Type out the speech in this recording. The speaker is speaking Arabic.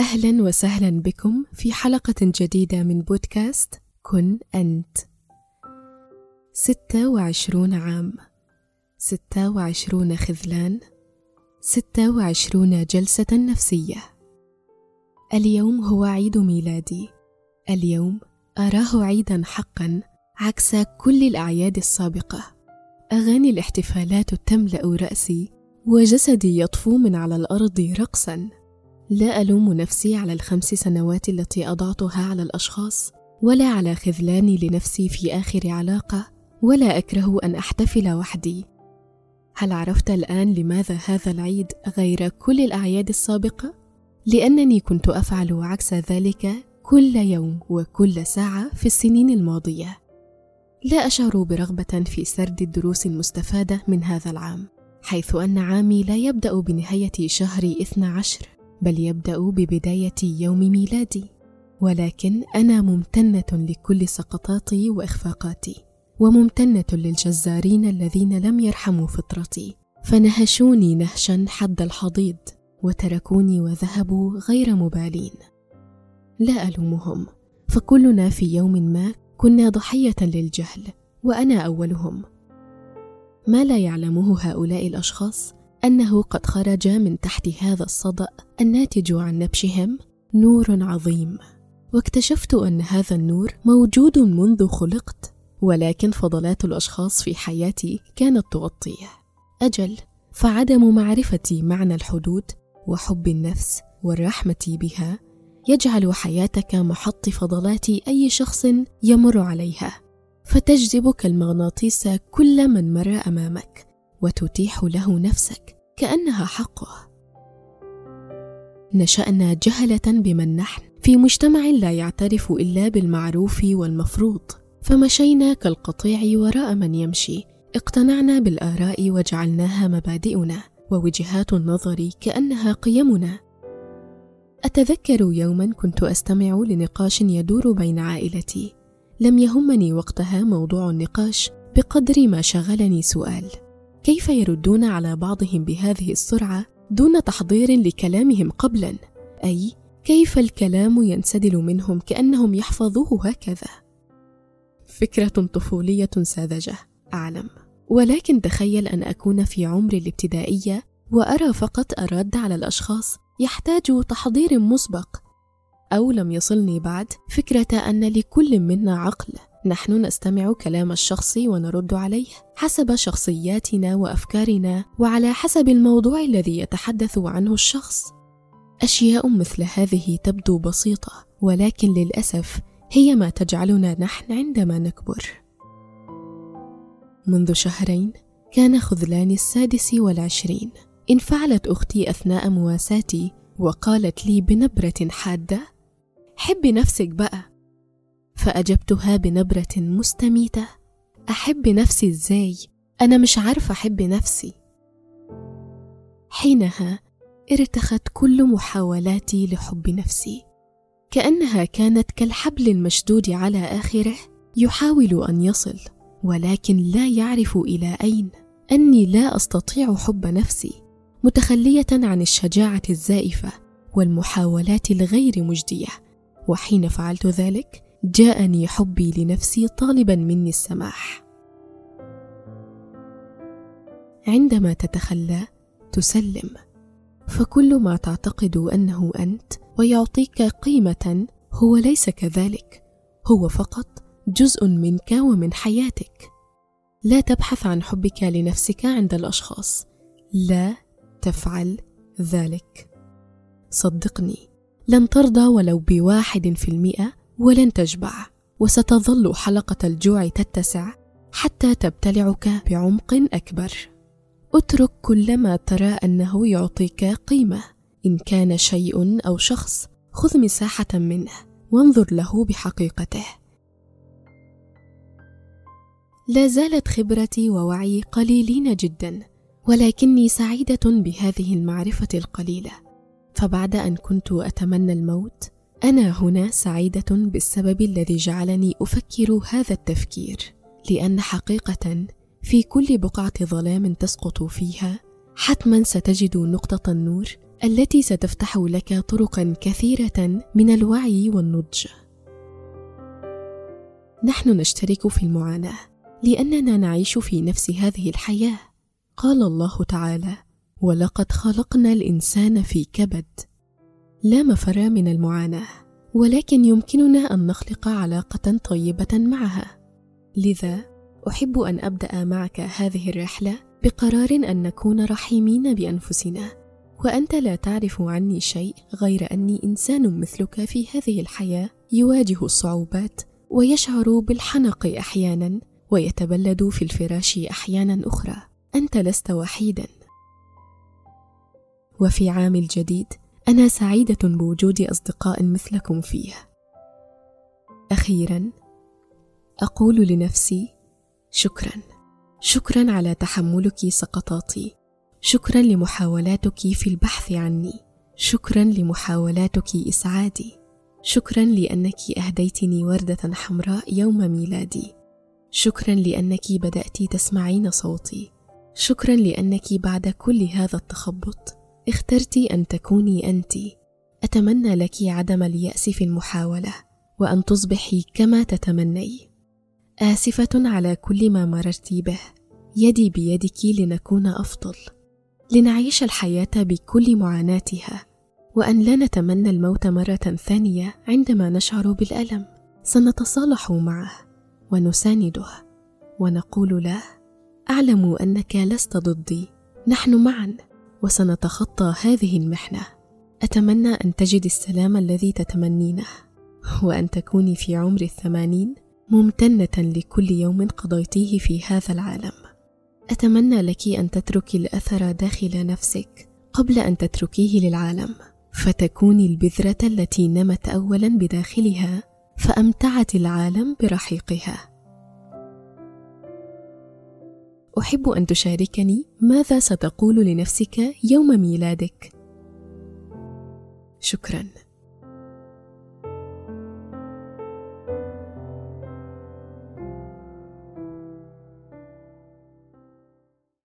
أهلا وسهلا بكم في حلقة جديدة من بودكاست كن أنت. ستة وعشرون عام ستة وعشرون خذلان ستة وعشرون جلسة نفسية. اليوم هو عيد ميلادي. اليوم أراه عيدا حقا عكس كل الأعياد السابقة. أغاني الاحتفالات تملأ رأسي وجسدي يطفو من على الأرض رقصا. لا ألوم نفسي على الخمس سنوات التي أضعتها على الأشخاص ولا على خذلاني لنفسي في آخر علاقة ولا أكره أن أحتفل وحدي هل عرفت الآن لماذا هذا العيد غير كل الأعياد السابقة؟ لأنني كنت أفعل عكس ذلك كل يوم وكل ساعة في السنين الماضية. لا أشعر برغبة في سرد الدروس المستفادة من هذا العام، حيث أن عامي لا يبدأ بنهاية شهر 12 بل يبدأ ببداية يوم ميلادي. ولكن أنا ممتنة لكل سقطاتي وإخفاقاتي. وممتنة للجزارين الذين لم يرحموا فطرتي فنهشوني نهشا حد الحضيض وتركوني وذهبوا غير مبالين لا ألومهم فكلنا في يوم ما كنا ضحية للجهل وأنا أولهم ما لا يعلمه هؤلاء الأشخاص أنه قد خرج من تحت هذا الصدأ الناتج عن نبشهم نور عظيم. واكتشفت أن هذا النور موجود منذ خلقت ولكن فضلات الأشخاص في حياتي كانت تغطيه أجل فعدم معرفتي معنى الحدود وحب النفس والرحمة بها يجعل حياتك محط فضلات أي شخص يمر عليها. فتجذبك المغناطيس كل من مر أمامك. وتتيح له نفسك كأنها حقه نشأنا جهلة بمن نحن. في مجتمع لا يعترف إلا بالمعروف والمفروض. فمشينا كالقطيع وراء من يمشي. اقتنعنا بالآراء وجعلناها مبادئنا ووجهات النظر كأنها قيمنا. أتذكر يوما كنت أستمع لنقاش يدور بين عائلتي. لم يهمني وقتها موضوع النقاش بقدر ما شغلني سؤال. كيف يردون على بعضهم بهذه السرعة دون تحضير لكلامهم قبلا؟ أي كيف الكلام ينسدل منهم كأنهم يحفظوه هكذا؟ فكرة طفولية ساذجة أعلم. ولكن تخيل أن أكون في عمر الابتدائية وأرى فقط الرد على الأشخاص يحتاج تحضير مسبق أو لم يصلني بعد فكرة أن لكل منا عقل. نحن نستمع كلام الشخص ونرد عليه حسب شخصياتنا وأفكارنا وعلى حسب الموضوع الذي يتحدث عنه الشخص. أشياء مثل هذه تبدو بسيطة ولكن للأسف هي ما تجعلنا نحن عندما نكبر. منذ شهرين كان خذلاني السادس والعشرين. انفعلت أختي أثناء مواساتي وقالت لي بنبرة حادة حب نفسك بقى. فأجبتها بنبرة مستميتة. أحب نفسي إزاي؟ أنا مش عارفة أحب نفسي. حينها ارتخت كل محاولاتي لحب نفسي. كأنها كانت كالحبل المشدود على آخره يحاول أن يصل ولكن لا يعرف إلى أين. أني لا أستطيع حب نفسي متخلية عن الشجاعة الزائفة والمحاولات الغير مجدية. وحين فعلت ذلك جاءني حبي لنفسي طالبا مني السماح. عندما تتخلى تسلم. فكل ما تعتقد أنه أنت ويعطيك قيمة هو ليس كذلك. هو فقط جزء منك ومن حياتك. لا تبحث عن حبك لنفسك عند الأشخاص. لا تفعل ذلك. صدقني لن ترضى ولو بواحد في المئة ولن تشبع وستظل حلقة الجوع تتسع حتى تبتلعك بعمق أكبر. اترك كل ما ترى أنه يعطيك قيمة إن كان شيء أو شخص خذ مساحة منه وانظر له بحقيقته. لا زالت خبرتي ووعي قليلين جدا ولكني سعيدة بهذه المعرفة القليلة. فبعد أن كنت أتمنى الموت أنا هنا سعيدة بالسبب الذي جعلني أفكر هذا التفكير لأن حقيقة في كل بقعة ظلام تسقط فيها حتما ستجد نقطة النور التي ستفتح لك طرقا كثيرة من الوعي والنضج. نحن نشترك في المعاناة لأننا نعيش في نفس هذه الحياة قال الله تعالى ولقد خلقنا الإنسان في كبد. لا مفر من المعاناة ولكن يمكننا أن نخلق علاقة طيبة معها. لذا أحب أن أبدأ معك هذه الرحلة بقرار أن نكون رحيمين بأنفسنا. وأنت لا تعرف عني شيء غير أني إنسان مثلك في هذه الحياة يواجه الصعوبات ويشعر بالحنق أحيانا ويتبلد في الفراش أحيانا أخرى. أنت لست وحيدا. وفي عام الجديد أنا سعيدة بوجود أصدقاء مثلكم فيه. أخيرا أقول لنفسي شكرا. شكرا على تحملك سقطاتي. شكرا لمحاولاتك في البحث عني. شكرا لمحاولاتك إسعادي. شكرا لأنك أهديتني وردة حمراء يوم ميلادي. شكرا لأنك بدأت تسمعين صوتي. شكرا لأنك بعد كل هذا التخبط اخترت أن تكوني انت. أتمنى لك عدم اليأس في المحاولة وأن تصبحي كما تتمني. آسفة على كل ما مررت به. يدي بيدك لنكون أفضل. لنعيش الحياة بكل معاناتها. وأن لا نتمنى الموت مرة ثانية عندما نشعر بالألم. سنتصالح معه ونسانده. ونقول له أعلم أنك لست ضدي. نحن معا. وسنتخطى هذه المحنة. أتمنى أن تجد السلام الذي تتمنينه وأن تكوني في عمر الثمانين ممتنة لكل يوم قضيتيه في هذا العالم. أتمنى لك أن تتركي الأثر داخل نفسك قبل أن تتركيه للعالم. فتكوني البذرة التي نمت اولا بداخلها فأمتعت العالم برحيقها. أحب أن تشاركني ماذا ستقول لنفسك يوم ميلادك. شكرا.